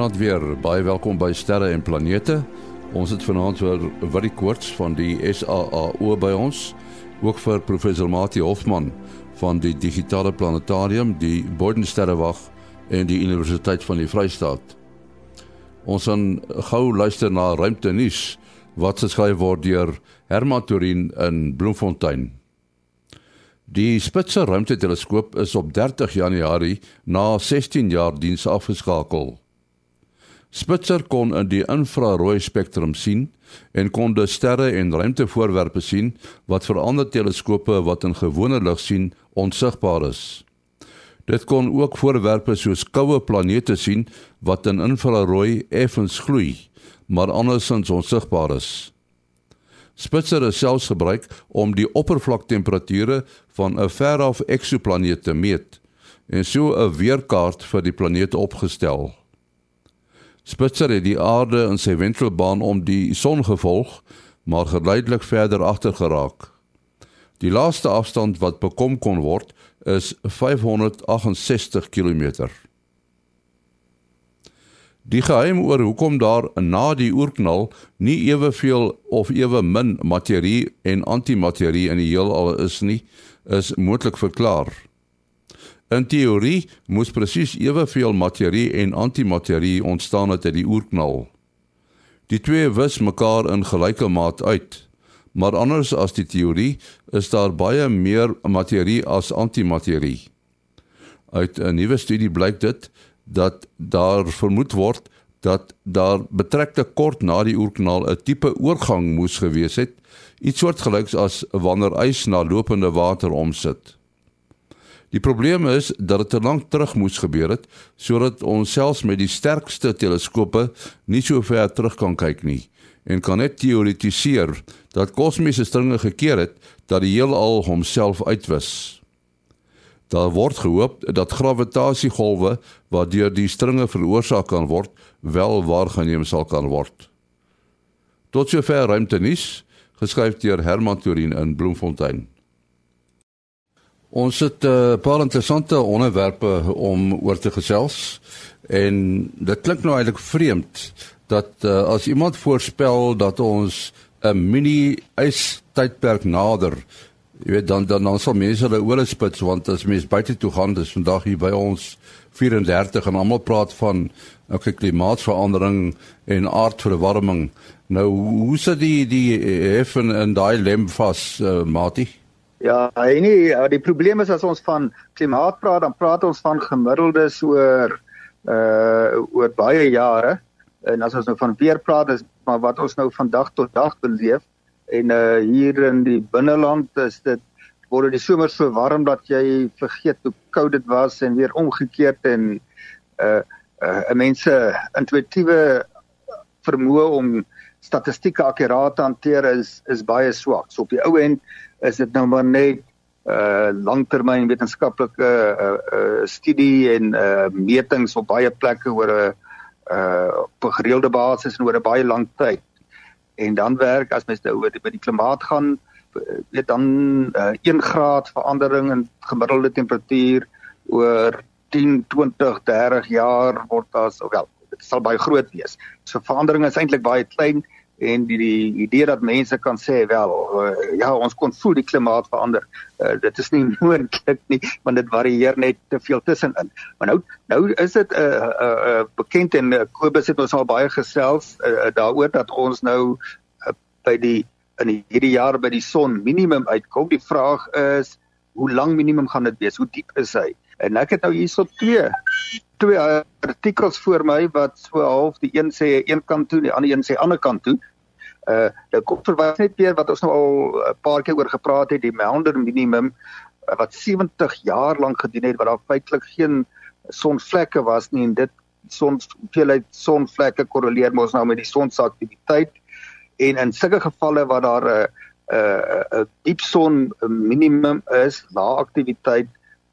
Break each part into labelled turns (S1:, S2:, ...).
S1: Goeienaand weer. Baie welkom by Sterre en Planete. Ons het vanaand vir Willie Koorts van die SAAO by ons, ook vir professor Mati Hofman van die Digitale Planetarium, die Bodensterrewag en die Universiteit van die Vrystaat. Ons gaan gou luister na ruimte nuus wat geskryf word deur Herman Turin in Bloemfontein. Die Spitzer ruimteteleskoop is op 30 Januarie na 16 jaar diens afgeskakel. Spitzer kon in die infrarooi spektrum sien en kon de sterre en ruimtevoorwerpe sien wat vir ander teleskope wat in gewone lig sien onsigbaar is. Dit kon ook voorwerpe soos koue planete sien wat in infrarooi effens gloei, maar andersins onsigbaar is. Spitzer is selfs gebruik om die oppervlaktemperature van 'n veraf eksoplaneet te meet en so 'n weerkaart vir die planeet opgestel. Spitzer het die aarde in sy wentelbaan om die son gevolg, maar geleidelik verder agter geraak. Die laaste afstand wat bekom kon word is 568 km. Die geheim oor hoekom daar na die oerknal nie eweveel of ewe min materie en antimaterie in die heelal is nie, is moontlik verklaar. In teorie moes presies eweveel materie en antimaterie ontstaan het uit die oerknal. Die twee wis mekaar in gelyke maat uit. Maar anders as die teorie is daar baie meer materie as antimaterie. Uit 'n nuwe studie blyk dit dat daar vermoed word dat daar betreklik kort na die oerknal 'n tipe oorgang moes gewees het, iets soortgelyks as wanneer ys na lopende water omsit. Die probleem is dat dit te lank terug moes gebeur het sodat ons selfs met die sterkste teleskope nie so ver terug kan kyk nie en kan net teoretiseer dat kosmiese stringe gekeer het dat die heelal homself uitwis. Daar word gehoop dat gravitasiegolwe wat deur die stringe veroorsaak kan word, wel waargeneem sal kan word. Tot sover ruimte nuus, geskryf deur Herman Turin in Bloemfontein. Ons het 'n uh, paar interessante onderwerpe om oor te gesels en dit klink nou eintlik vreemd dat uh, as iemand voorspel dat ons 'n mini ystydperk nader Jy weet dan dan dan sal mense hulle ore spits want as mense buite toe gaan dis vandag hier by ons 34 en almal praat van okay klimaatsverandering en aardverwarming. Nou hoe sit die die effen en daai lem vas uh, Mati?
S2: Ja, nee, die probleem is as ons van klimaat praat, dan praat ons van gemiddeldes oor uh oor baie jare. En as ons nou van weer praat, is maar wat ons nou van dag tot dag beleef en uh hier in die binneland is dit word die somer so warm dat jy vergeet hoe koud dit was en weer omgekeerd en uh uh mense intuïtiewe vermoë om statistieke akkuraat te hanteer is is baie swak. So op die ou end is dit nou maar net uh langtermyn wetenskaplike uh, uh studie en uh metings op baie plekke oor 'n uh op 'n gereelde basis en oor 'n baie lang tyd en dan werk as mens nou oor die, die klimaat gaan weet dan uh, 1 graad verandering in gemiddelde temperatuur oor 10 20 30 jaar word daar wel dit sal baie groot wees. So verandering is eintlik baie klein en die, die idee dat mense kan sê wel uh, ja ons kon voel die klimaat verander. Uh, dit is nie moontlik nie want dit varieer net te veel tussenin. Maar nou nou is dit 'n uh, uh, uh, bekend en uh, Kobus het ons al baie gesels uh, daaroor dat ons nou uh, by die in hierdie jaar by die son minimum uitkom. Die vraag is hoe lank minimum gaan dit wees? Hoe diep is hy en ek het nou hierso twee twee artikels voor my wat so half die een sê een kant toe die ander een sê ander kant toe. Uh nou kom verwys net weer wat ons nou al 'n paar keer oor gepraat het, die Maunder minimum uh, wat 70 jaar lank gedien het wat daar feitelik geen sonvlekke was nie en dit son hoeveelheid sonvlekke korreleer mos nou met die son se aktiwiteit en in sulke gevalle waar daar 'n 'n 'n diep son minimum is, lae aktiwiteit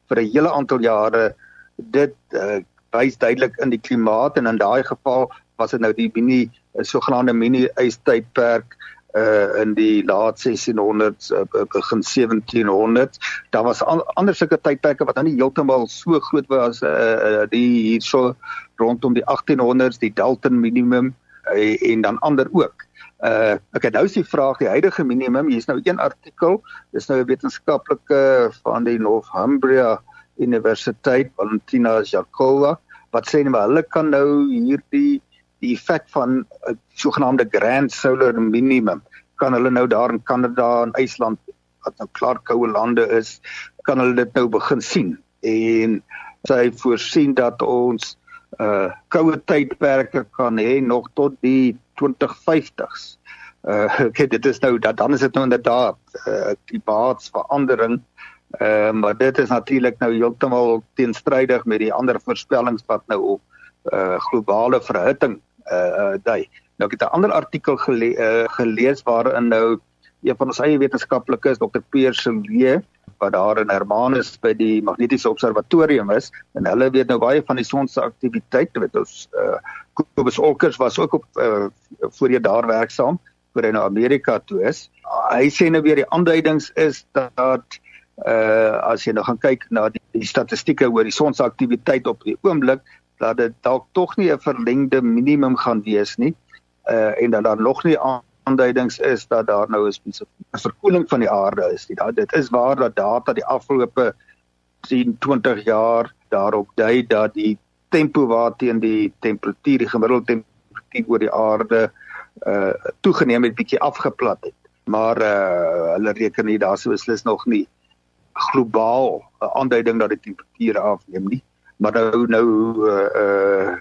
S2: vir 'n hele aantal jare dit uh, wys duidelik in die klimaat en in daai geval was dit nou die mini 'n sogenaamde mini ystydperk uh in die laat 1600s uh, begin 1700s daar was an, ander sulke tydperke wat nou nie heeltemal so groot was uh, uh die hierso rondom die 1800s die Dalton minimum uh, en dan ander ook uh het nou die vraag die huidige minimum hier is nou een artikel dis nou 'n wetenskaplike van die Northumbria Universiteit Valentina Jakova wat sê maar hulle kan nou hierdie die effek van 'n uh, sogenaamde grand solar minimum kan hulle nou daar in Kanada en IJsland wat nou klaar koue lande is kan hulle dit nou begin sien? En sy voorsien dat ons uh koue tydperke kan hê nog tot die 2050s. Uh okay, dit is nou dat dan is dit nou inderdaad uh klimaatsverandering. Uh maar dit is natuurlik nou heeltemal teenstrydig met die ander voorspellings wat nou op uh globale verhitting uh dui. Nou ek het 'n ander artikel gele uh, gelees waarin nou een van ons eie wetenskaplikes Dr. Pierre Silvier wat daar in Hermanus by die magnetiese observatorium is en hulle weet nou baie van die son se aktiwiteit weet ons uh Kobus Olkers was ook op uh, voorheen daar werksaam voor hy na Amerika toe is. Hy sê nou weer die aanduidings is dat uh as jy nou gaan kyk na die, die statistieke oor die son se aktiwiteit op die oomblik dat dit dalk tog nie 'n verlengde minimum gaan wees nie. Uh en dat daar nog nie aanduidings is dat daar nou 'n verkoeling van die aarde is. Dat dit is waar dat data die afgelope 10, 20 jaar daarop dui dat die tempo waarteen die temperatuur die gemiddelde temperatuur oor die aarde uh toegeneem het bietjie afgeplat het. Maar uh hulle reken nie daar sou beslis nog nie globaal 'n aanduiding dat die temperatuur afneem nie. Maar nou nou uh uh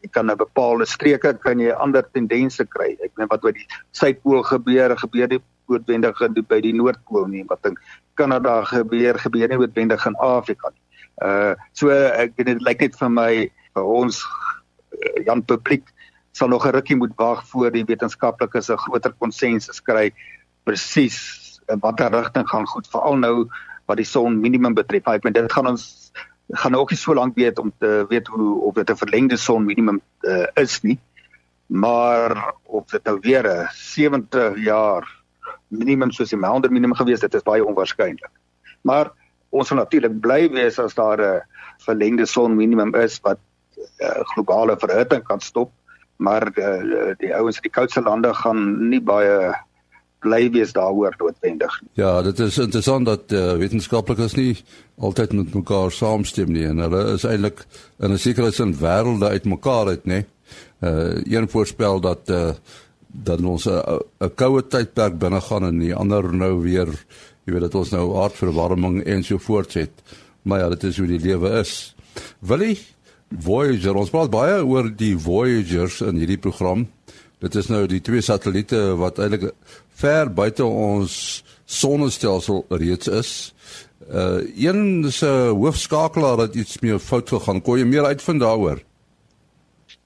S2: jy kan 'n bepaalde streke kan jy ander tendense kry. Ek meen wat oor die suidpool gebeur, gebeur nie noodwendig by die noordpool nie. Wat in Kanada gebeur, gebeur nie noodwendig in Afrika nie. Uh so ek dit lyk net vir my vir ons uh, Jan publiek sal nog 'n rukkie moet wag voor die wetenskaplikes 'n groter konsensus kry presies in watter rigting gaan goed veral nou wat die son minimum betref. Ek meen dit gaan ons gaan ook nie so lank weet om te weet hoe of dit 'n verlengde son minimum uh, is nie. Maar of dit nou weer 'n 70 jaar minimum soos die Maunder minimum gewees dit is baie onwaarskynlik. Maar ons sal natuurlik bly wees as daar 'n verlengde son minimum is wat uh, globale verhitting kan stop maar uh, die ouens in die koudste lande gaan nie baie bly wees daaroor noodwendig nie.
S1: Ja, dit is interessant dat uh, wetenskaplikes nie altyd met mekaar saamstem nie en hulle is eintlik in 'n sekere sin wêrelde uitmekaar uit, nê. Uh een voorspel dat uh dat ons 'n koue tydperk binne gaan en die ander nou weer jy weet dat ons nou aardverwarming en so voort het. Maar ja, dit is hoe die lewe is. Willie Voyager, ons praat baie oor die Voyagers in hierdie program. Dit is nou die twee satelliete wat eintlik ver buite ons sonnestelsel reeds is. Uh een se hoofskakelaar het iets meer fout gegaan. Kon jy meer uitvind daaroor?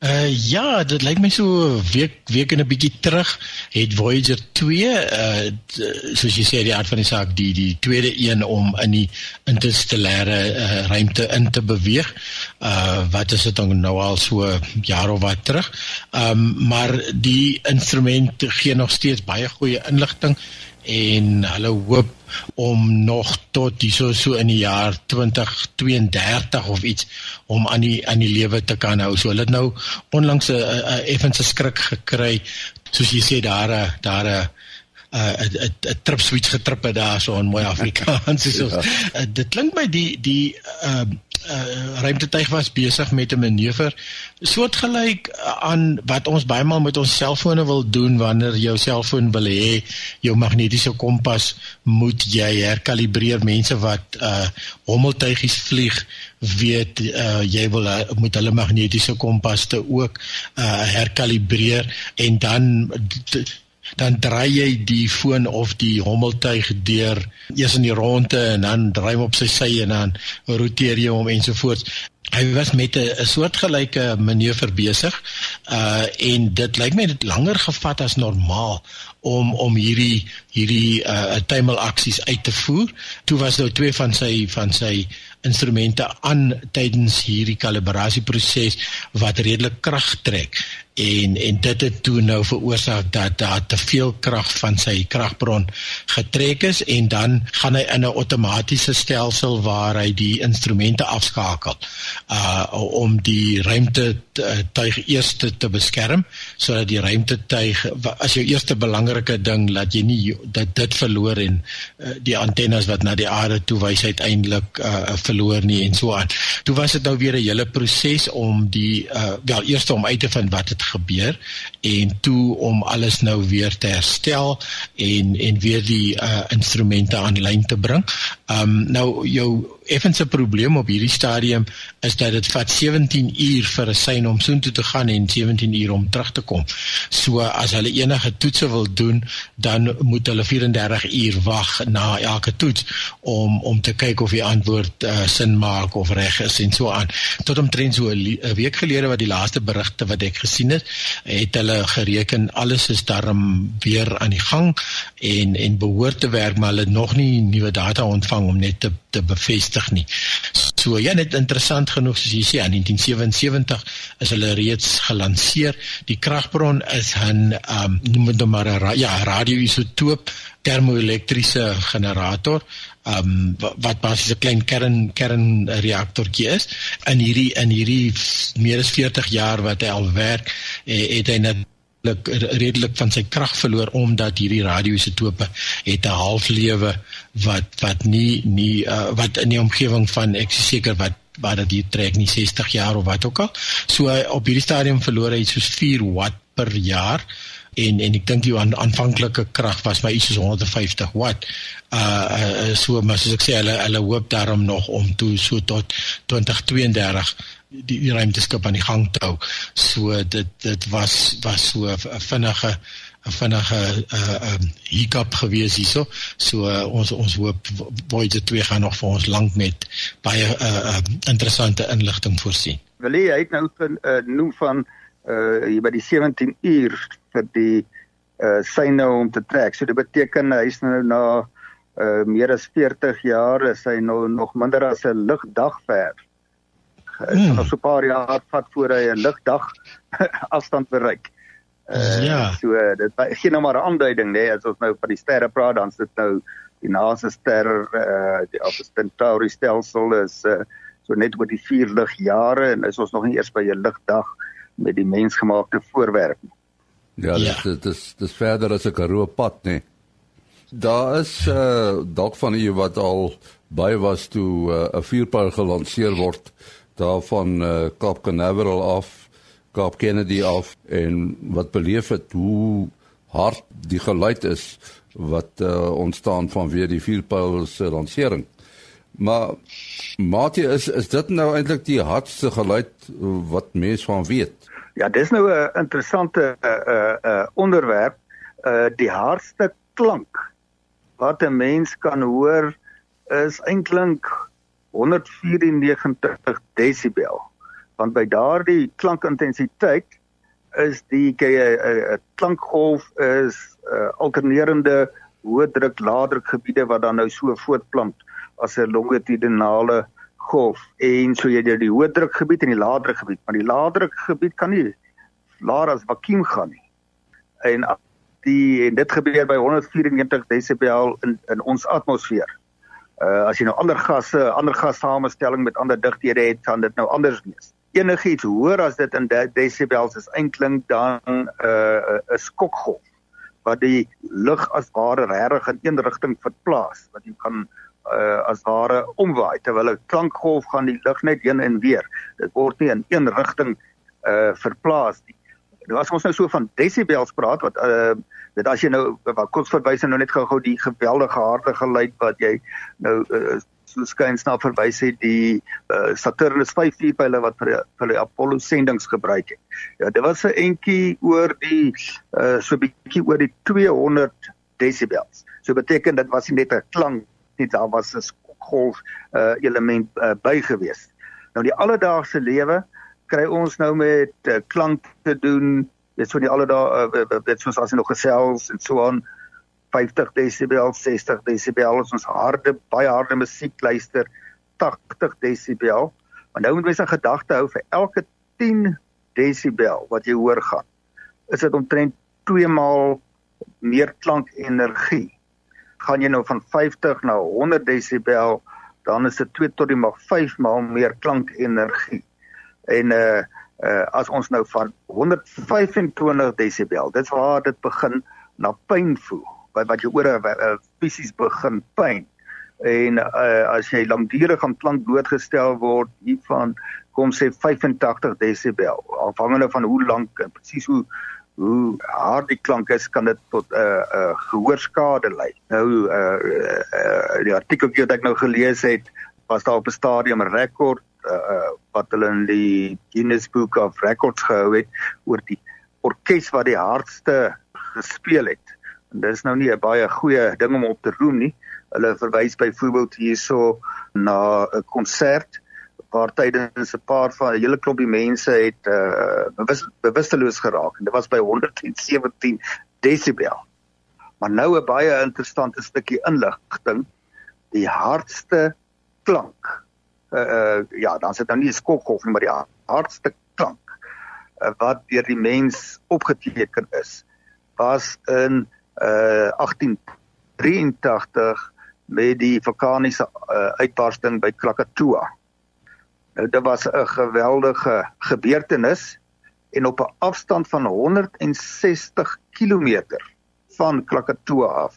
S3: Uh ja, dit lyk my so week week en 'n bietjie terug het Voyager 2 uh soos jy sê die aard van die saak die die tweede een om in die interstellêre uh, ruimte in te beweeg. Uh wat is dit nou al so jaar of wat terug. Um maar die instrument gee nog steeds baie goeie inligting en hulle hoop om nog tot hierso so in die jaar 2032 of iets om aan die aan die lewe te kan hou. So hulle het nou onlangs 'n effense skrik gekry soos jy sê daar daar 'n 'n 'n trip switch getrip het daar so in mooi Afrikaans. So ja. dit klink my die die ehm uh, uh, ruimtetuig was besig met 'n manoeuvre. Soortgelyk aan wat ons baie maal met ons selfone wil doen wanneer jou selfoon wil hê jou magnetiese kompas moet jy herkalibreer. Mense wat uh hommeltuigies vlieg weet uh, jy wil moet hulle magnetiese kompas te ook uh herkalibreer en dan dan draai jy die foon of die hommeltuig deur eers in die ronde en dan draai hom op sy sy en dan roteer jy hom ensovoorts. Hy was met 'n soortgelyke manoeuvre besig. Uh en dit lyk my dit langer gevat as normaal om om hierdie hierdie uh tuimelaksies uit te voer. Toe was nou twee van sy van sy instrumente aan tydens hierdie kalibrasieproses wat redelik krag trek en en dit het toe nou veroorsaak dat daar te veel krag van sy kragbron getrek is en dan gaan hy in 'n outomatiese stelsel waar hy die instrumente afskakel uh om die ruimte tuig eers te beskerm sodat die ruimte tuig as jou eerste belangrike ding laat jy nie dat dit verloor en uh, die antennes wat na die aarde toe wys uiteindelik uh, verloor nie en so aan. Toe was dit nou weer 'n hele proses om die uh, wel eers om uit te vind wat het gebeur en toe om alles nou weer te herstel en en weer die uh, instrumente aan lyn te bring. Um nou jou effense probleem op hierdie stadium is dat dit vat 17 uur vir 'n sein om soontoe te gaan en 17 uur om terug te kom. So as hulle enige toetse wil doen, dan moet hulle 34 uur wag na elke toets om om te kyk of die antwoord uh, sin maak of reg is en so aan. Tot omtrent so 'n week gelede wat die laaste berigte wat ek gesien het, het hulle gereken alles is darm weer aan die gang en en behoort te werk, maar hulle het nog nie nuwe data ontvang om net te te bevestig nie. So ja, net interessant genoeg soos jy sê, in 1977 is hulle reeds gelanseer. Die kragbron is 'n ehm um, noem dit maar 'n ja, radioisotoop termoelektriese generator um, wat basies 'n klein kern kernreaktortjie is in hierdie in hierdie meer as 40 jaar wat hy al werk eh, het hy net redelik van sy krag verloor omdat hierdie radioisotope het 'n halflewe wat wat nie nie uh, wat in die omgewing van ek seker wat wat dit trek nie 60 jaar of wat ook al. So op hierdie stadium verloor hy soos 4 watt per jaar en en ek dink die aan, aanvanklike krag was my iets soos 150 watt. Uh, uh so maar soos ek sê hulle hulle hoop daarom nog om toe so tot 2032 die, die ruimteskip aan die gang te hou. So dit dit was was so 'n vinnige 'n vinnige uh um hiccup gewees hierso. So uh, ons ons hoop Voyager 2 gaan nog vir ons lank met baie uh, uh interessante inligting voorsien.
S2: Wil jy het nou uh, noem van uh hier by die 17 uur vir die uh syne om te trek. So dit beteken hy's nou na uh meer as 40 jaar is hy nou nog minder as 'n ligdag ver. Dit gaan so 'n paar jaar vat voor hy 'n ligdag afstand bereik. Uh, ja. So dit gee nou maar 'n aanduiding nê nee, as ons nou van die sterre praat dan is dit nou die naaste ster uh die Alpha Centauri stelsel is uh so net oor die 4 ligjare en is ons nog nie eers by 'n ligdag met die mensgemaakte voorwerp nie.
S1: Ja, ja. dit dit is dis verder as 'n karoo pad nê. Nee. Daar is uh dalk van u wat al by was toe 'n uh, vuurpyl gelanseer word daarvan uh, Kaap Canaveral af, Kaap Kennedy af en wat beleef het hoe hard die geluid is wat uh, ontstaan van weer die vuurpyl se lansering. Maar Matie is is dit nou eintlik die hardste geluid wat mense van weet?
S2: Ja, dis nou 'n interessante uh uh, uh onderwerp. Uh die hardste klank wat 'n mens kan hoor is eintlik 194 desibel. Want by daardie klankintensiteit is die 'n uh, uh, klankgolf is uh, alternerende hoë druk laadruk gebiede wat dan nou so voortplant as 'n longitudinale golf en so jy die hoë druk gebied en die laadruk gebied, maar die laadruk gebied kan nie laer as vakuum gaan nie. En die en dit gebeur by 194 desibel in in ons atmosfeer. Uh as jy nou ander gasse, ander gassamestelling met ander digthede het, kan dit nou anders wees. Enigiets hoër as dit in de desibels is eintlik dan 'n uh, 'n skokgolf wat die lug as ware regtig in een rigting verplaas, wat jy kan uh as ware omwaai terwyl 'n klankgolf gaan die lug net heen en weer. Dit word nie in een rigting uh verplaas nie. Nou as ons nou so van desibels praat wat uh dit as jy nou wat kort verwys nou net gou-gou die geweldige harde geluid wat jy nou uh, so skuins na verwys het die uh, Saturnus 5 vuurpyle wat vir vir die Apollo sendinge gebruik het. Ja, dit was 'n entjie oor die uh, so bietjie oor die 200 desibels. So beteken dit was nie net 'n klank nie, daar was 'n golf uh, element uh, by gewees. Nou die alledaagse lewe kry ons nou met uh, klank te doen weet so die alledaag uh, weet soos jy nog gesels en so aan 50 desibel 60 desibel ons harde baie harde musiek luister 80 desibel maar nou moet jy se gedagte hou vir elke 10 desibel wat jy hoor gaan, is dit omtrent 2 maal meer klankenergie. Gaan jy nou van 50 na 100 desibel, dan is dit 2 tot die mag 5 maal meer klankenergie. En uh uh as ons nou van 125 desibel, dit is waar dit begin na pyn voel. Wat wat jy oor 'n uh, fisies begin pyn. En uh as jy lankdurig aan klank blootgestel word hiervan kom sê 85 desibel afhangende van hoe lank en presies hoe hoe hard die klank is kan dit tot 'n uh, uh, gehoorskade lei. Nou uh, uh die artikel wat ek nou gelees het was daar op 'n stadium rekord uh, wat hulle in die Guinness Book of Records gehou het oor die orkes wat die hardste gespeel het. En dis nou nie 'n baie goeie ding om op te roem nie. Hulle verwys byvoorbeeld hierso na 'n konsert waar tydens 'n paar van 'n hele klompie mense het uh bewus, bewusteloos geraak en dit was by 117 desibel. Maar nou 'n baie interessante stukkie inligting. Die hardste klank uh, uh ja, dan sit nou nie 'n skokgolf nie, maar die hardste klank uh, wat deur die mens opgeteken is was in uh 1883 met die vulkaniese uh, uitbarsting by Krakatoa. Nou dit was 'n geweldige gebeurtenis en op 'n afstand van 160 km van Krakatoa af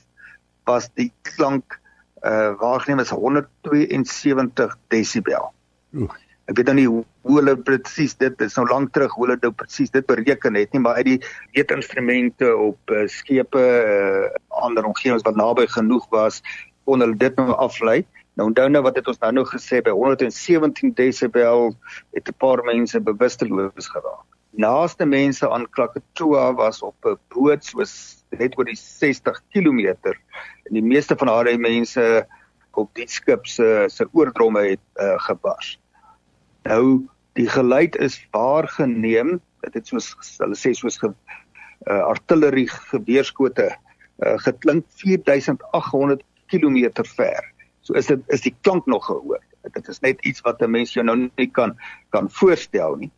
S2: was die klank uh waargeneem is 172 desibel. Oeh. Ek weet nou nie hoe hulle presies dit is nou lank terug hoe hulle dit presies dit bereken het nie, maar uit die meetinstrumente op uh, skepe uh, ander omgewings wat naby genoeg was, kon hulle dit nou aflei. Nou onthou nou wat het ons nou nou gesê by 117 desibel het 'n paar mense bewusteloos geraak. Naaste mense aan Krakatoa was op 'n boot soos net oor die 60 km en die meeste van daardie mense op die skip se se oordromme het uh, gebars. Nou die geluid is waargeneem, dit het soos hulle sê soos ge, uh, artillerie geweerskote uh, geklink 4800 km ver. So is dit is die klank nog gehoor. Dit is net iets wat 'n mens jou nou nie kan kan voorstel nie.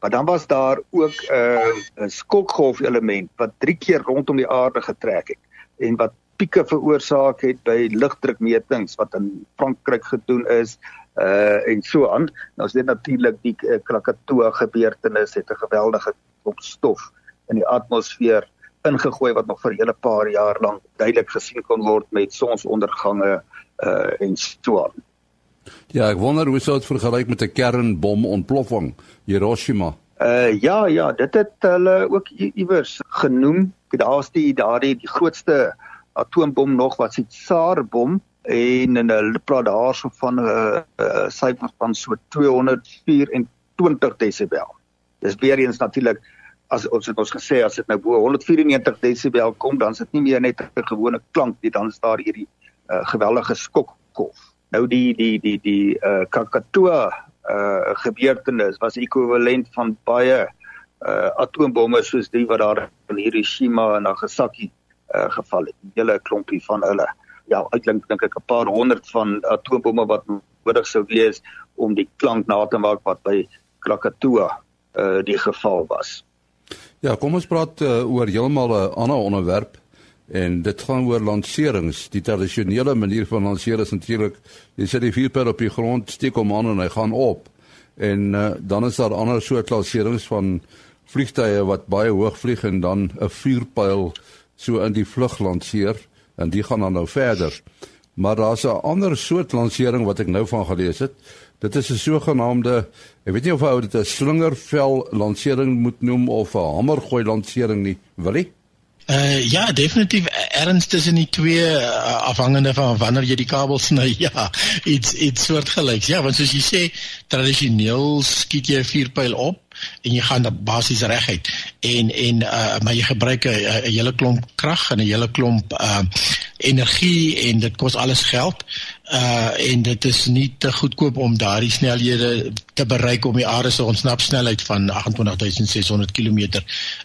S2: Maar dan was daar ook 'n uh, 'n skokgolf element wat 3 keer rondom die aarde getrek het en wat pieke veroorsaak het by lugdrukmetings wat in Frankryk gedoen is uh en so aan. Nou is dit natuurlik die uh, Krakatoa gebeurtenis het 'n geweldige klomp stof in die atmosfeer ingegooi wat nog vir 'n hele paar jaar lank duidelik gesien kon word met sonsondergange uh en so aan.
S1: Ja, ek wonder hoe sou dit vergelyk met 'n kernbomontploffing Hiroshima?
S2: Uh ja, ja, dit het hulle ook iewers genoem. Daar's die daardie die grootste atoombom nog wat se Tsarbom en en hulle praat daarso van 'n uh, uh, syfer van so 224 desibel. Dis weer eens natuurlik as ons het ons gesê as dit nou bo 194 desibel kom, dan is dit nie meer net 'n gewone klank nie, dan is daar hierdie uh, geweldige skokgolf. Nou die die die die uh Krakatoa uh gebeurtenis was ekwivalent van baie uh atoombomme soos die wat daar in Hiroshima en Nagasaki uh geval het. 'n Hele klompie van hulle. Ja, uitlink dink ek 'n paar honderd van atoombomme wat nodig sou wees om die klank na te maak wat by Krakatoa uh die geval was.
S1: Ja, kom ons praat uh, oor heeltemal 'n ander onderwerp en dit gaan oor lanserings. Die tradisionele manier van lanseer is natuurlik jy sit die vuurpyl op die grond, steek hom aan en hy gaan op. En uh, dan is daar ander soort lanserings van vliegtye wat baie hoog vlieg en dan 'n vuurpyl so in die vlug lanseer en die gaan dan nou verder. Maar daar's 'n ander soort lansering wat ek nou van gelees het. Dit is 'n sogenaamde ek weet nie of ou dit 'n slingervel lansering moet noem of 'n hamergooi lansering nie, wil jy?
S3: Uh ja, definitief erns tussen die twee uh, afhangende van wanneer jy die kabels sny. Ja, iets iets soortgelyks. Ja, want soos jy sê, tradisioneel skiet jy 'n vuurpyl op en jy gaan dan basies reguit. En en uh maar jy gebruik 'n hele klomp krag en 'n hele klomp uh energie en dit kos alles geld uh en dit is nie te goedkoop om daardie snelhede te bereik om die aarde se ontsnapsnelheid van 28600 km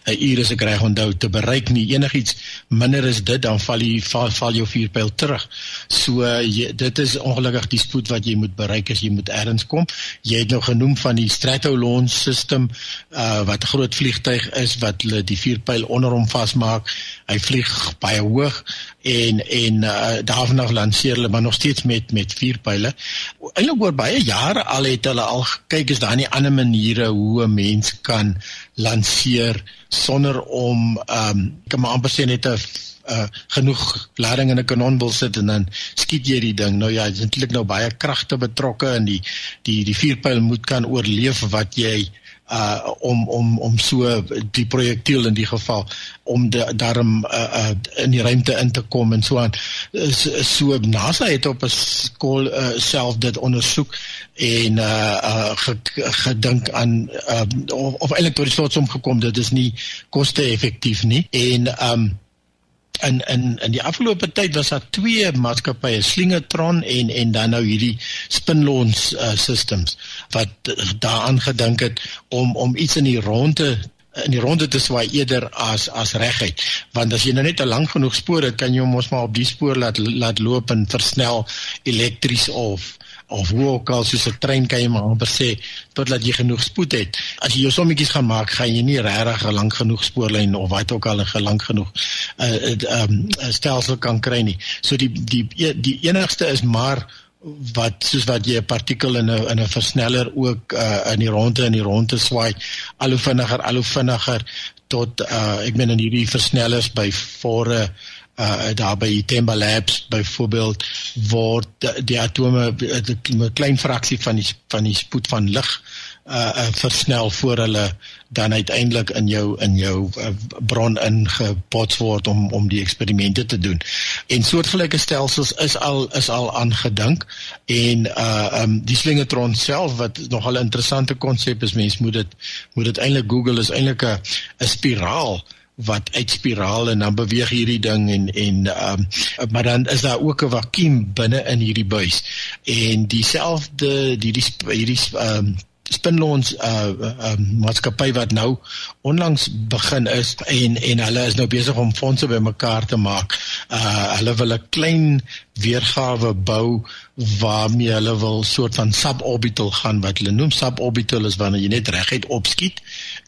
S3: 'n uur as ek reg onthou te bereik nie enigiets minder is dit dan val jy val, val jou vuurpyl terug. So jy, dit is ongelukkig die spoed wat jy moet bereik as jy moet ergens kom. Jy het nou genoem van die Stratolaunch system uh wat 'n groot vliegtyg is wat hulle die vuurpyl onder hom vasmaak. Hy vlieg baie hoog en en uh, daarna lanseer hulle maar nog steeds met met vier pile. Eilik oor baie jare al het hulle al kyk is daar nie ander maniere hoe 'n mens kan lanseer sonder om ehm um, kan maar amper sê net 'n uh genoeg lading in 'n kanon wil sit en dan skiet jy die ding. Nou ja, dit is eintlik nou baie kragte betrokke in die die die vuurpyl moet kan oorleef wat jy uh om om om so die projektiel in die geval om de, daarom uh, uh in die ruimte in te kom en so aan. So, so NASA het op 'n skool uh, self dit ondersoek en uh, uh gedink aan uh, of, of eintlik tot die slotsom gekom dit is nie koste effektief nie. En um in in in die afgelope tyd was daar twee maatskappye Slingertron en en dan nou hierdie Spinlaunch uh, systems wat daaraan gedink het om om iets in die ronde in die ronde te swaai eerder as as reguit want as jy nou net 'n lang genoeg spoor het kan jy hom mos maar op die spoor laat laat loop en versnel elektries of of hoe ook al soos 'n trein kan jy maar amper sê totdat jy genoeg spoed het. As jy jou sommetjies gaan maak, gaan jy nie regtig 'n lank genoeg spoorlyn of wat ook al 'n lank genoeg 'n uh, uh, um, stelsel kan kry nie. So die die die enigste is maar wat soos wat jy 'n partikel in 'n in 'n versneller ook uh, in die ronde in die ronde swaai al hoe vinniger al hoe vinniger tot uh, ek meen in hierdie versnellers by vore uh daar by Temba Labs byvoorbeeld word die, die atome 'n klein fraksie van die van die spoed van lig uh, uh versnel voor hulle dan uiteindelik in jou in jou uh, bron ingepots word om om die eksperimente te doen. En soortgelyke stelsels is al is al aangedink en uh um die slingertron self wat nogal 'n interessante konsep is, mens moet dit moet dit eintlik Google is eintlik 'n 'n spiraal wat uitspiraal en dan beweeg hierdie ding en en ehm um, maar dan is daar ook 'n vakuum binne in hierdie buis en dieselfde die die hierdie ehm um, Spinlaunch uh um, maatskappy wat nou onlangs begin is en en hulle is nou besig om fondse bymekaar te maak. Uh hulle wil 'n klein weergawe bou waarmee hulle wil soort van suborbital gaan wat hulle noem suborbital is wanneer jy net reguit opskiet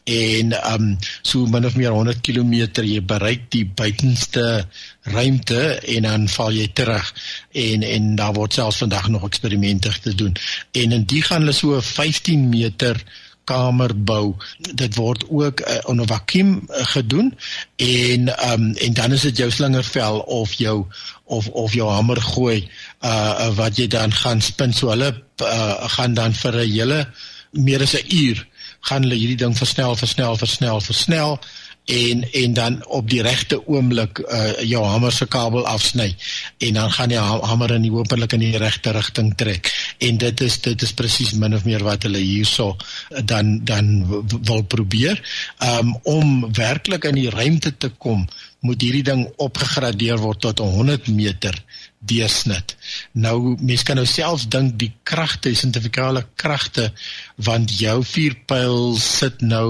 S3: en um so min of meer 100 km jy bereik die buitenste ruimte en dan val jy terug. En en daar word selfs vandag nog eksperimente te doen. En in die gaan hulle so 15 meter kamer bou. Dit word ook uh, onder vakuum uh, gedoen. En um, en dan is dit jou slingervel of jou of of jou hamer gooi uh wat jy dan gaan spin. So hulle uh, gaan dan vir 'n hele meer as 'n uur gaan hulle hierdie ding versnel versnel versnel versnel en en dan op die regte oomblik uh jou hamer se kabel afsny en dan gaan die hamer in die hopelik in die regte rigting trek en dit is dit is presies min of meer wat hulle hierso dan dan wil probeer um om werklik in die ruimte te kom moet hierdie ding opgegradeer word tot 100 meter deursnit. Nou mense kan nou self dink die kragte, sentrifikale kragte want jou vuurpyl sit nou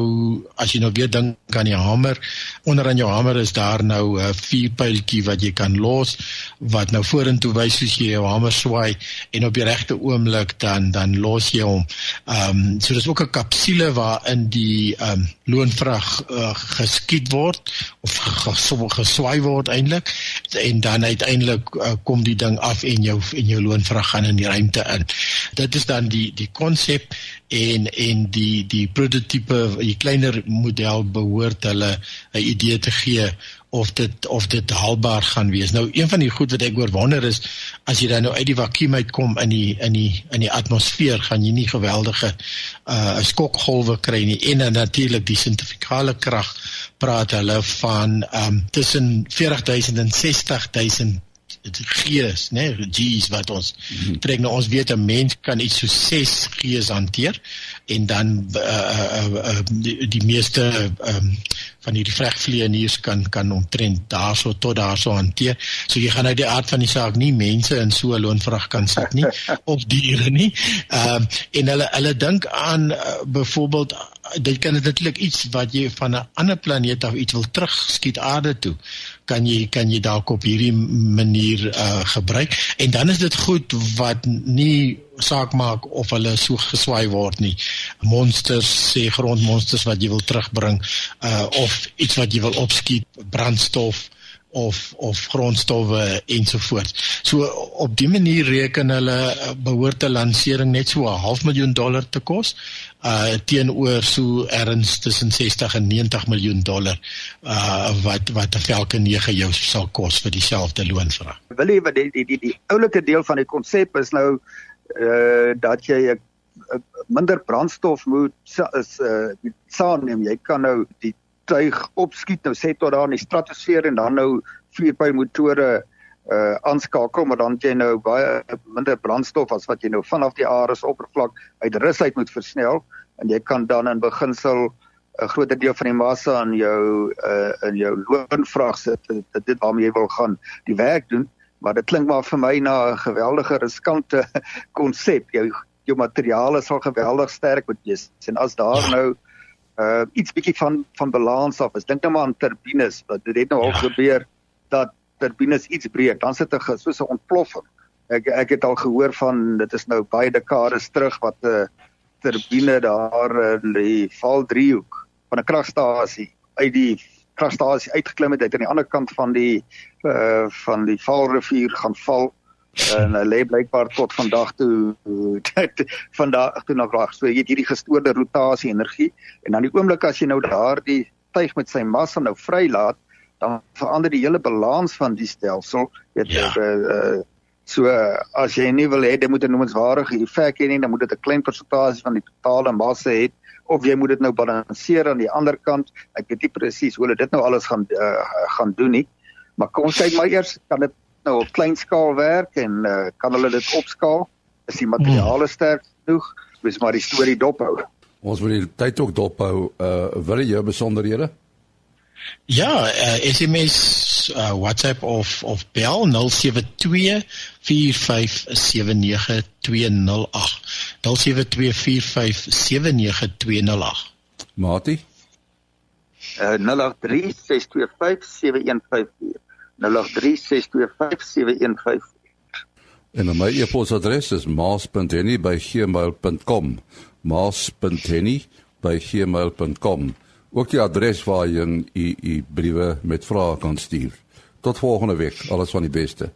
S3: as jy nou weer dink aan die hamer, onder aan jou hamer is daar nou 'n vuurpyltjie wat jy kan los wat nou vorentoe wys soos jy jou hamer swaai en op die regte oomblik dan dan los jy hom. Ehm um, so dis ook 'n kapsule waarin die ehm um, loonvrag uh, geskiet word of geswaai word eintlik en dan uiteindelik uh, kom die ding af en jou en jou loonvrag gaan in die ruimte in. Dit is dan die die konsep en en die die prototipe die kleiner model behoort hulle 'n idee te gee of dit of dit haalbaar gaan wees. Nou een van die goed wat ek oor wonder is as jy dan nou uit die vakuum uitkom in die in die in die atmosfeer gaan jy nie geweldige uh skokgolwe kry nie en dan natuurlik die sentrifugale krag praat hulle van um tussen 40000 en 60000 dit G's, né, nee, G's wat ons mhm. trek nou ons weet 'n mens kan iets so 6 G's hanteer en dan uh, uh, uh, die, die meeste um, van hierdie vregvlieëniers kan kan omtrent daarso tot daarso hanteer. So jy gaan uit die aard van die saak nie mense in so 'n loonvrag kan sit nie of diere nie. Ehm um, en hulle hulle dink aan uh, byvoorbeeld dit kan natuurlik iets wat jy van 'n ander planeet af iets wil terugskiet aarde toe kan jy kan jy dalk op hierdie manier uh gebruik. En dan is dit goed wat nie saak maak of hulle so geswaai word nie. Monsters sê grondmonsters wat jy wil terugbring uh of iets wat jy wil opskiet brandstof of of grondstowwe ensovoorts. So op die manier reken hulle eh, behoort 'n lansering net so 'n half miljoen dollar te kos uh teenoor so erns tussen 60 en 90 miljoen dollar uh wat wat 'n Falcon 9 jou sal kos vir dieselfde loonvraag.
S2: Wil jy wat die die die, die oulike deel van die konsep is nou uh dat jy 'n minder brandstof moet is uh saamneem. Jy kan nou die tuig opskiet nou sê tot daar in die stratosfeer en dan nou vierpyl motore uh aanskakel maar dan jy nou baie minder brandstof as wat jy nou vanaf die aarde se oppervlak uit rus uit moet versnel. En jy kan dan in beginsel 'n groot deel van die massa aan jou uh in jou loonvraag sit dit dit waarmee jy wil gaan die werk doen. Maar dit klink maar vir my na 'n geweldige riskante konsep jou jou materiale sal geweldig sterk moet wees. En as daar nou uh iets bietjie van van balans af. Ek dink nou maar aan turbines dit het nou al ja. gebeur dat turbines iets breek, dan sit 'n soos 'n ontploffing. Ek ek het al gehoor van dit is nou baie dekades terug wat 'n uh, turbine daar in die Val driehoek van 'n kragstasie uit die kragstasie uitgeklim het uit aan die ander kant van die uh van die Valrivier gaan val en hy lê blykbaar tot vandag toe vandag toe nog reg. So jy het hierdie gestoorde rotasie energie en dan die oomblik as jy nou daardie tuig met sy massa nou vrylaat, dan verander die hele balans van die stelsel. Dit ja. uh, uh, so as jy nie wil hê dit moet 'n noemenswaardige effek hê nie, dan moet dit 'n klein persentasie van die totale massa hê of jy moet dit nou balanseer aan die ander kant. Ek weet nie presies hoe hulle dit nou alles gaan uh, gaan doen nie. Maar kom ons kyk maar eers, kan dit nou op klein skaal werk en uh, kan hulle dit opskaal? Is die materiale hmm. sterk genoeg? Dis maar die storie dophou.
S1: Ons wil die tyd ook dophou. Uh wil jy besonderhede?
S3: Ja, uh, SMS uh, WhatsApp of of bel 072 4579208. 072 4579208.
S1: Mati?
S2: Uh 083 625 7154. 0836257154.
S1: En my e-posadres is maas.henny@gmail.com. maas.henny@gmail.com. Ook die adres waar jy u u briewe met vrae kan stuur. Tot volgende week. Alles van die beste.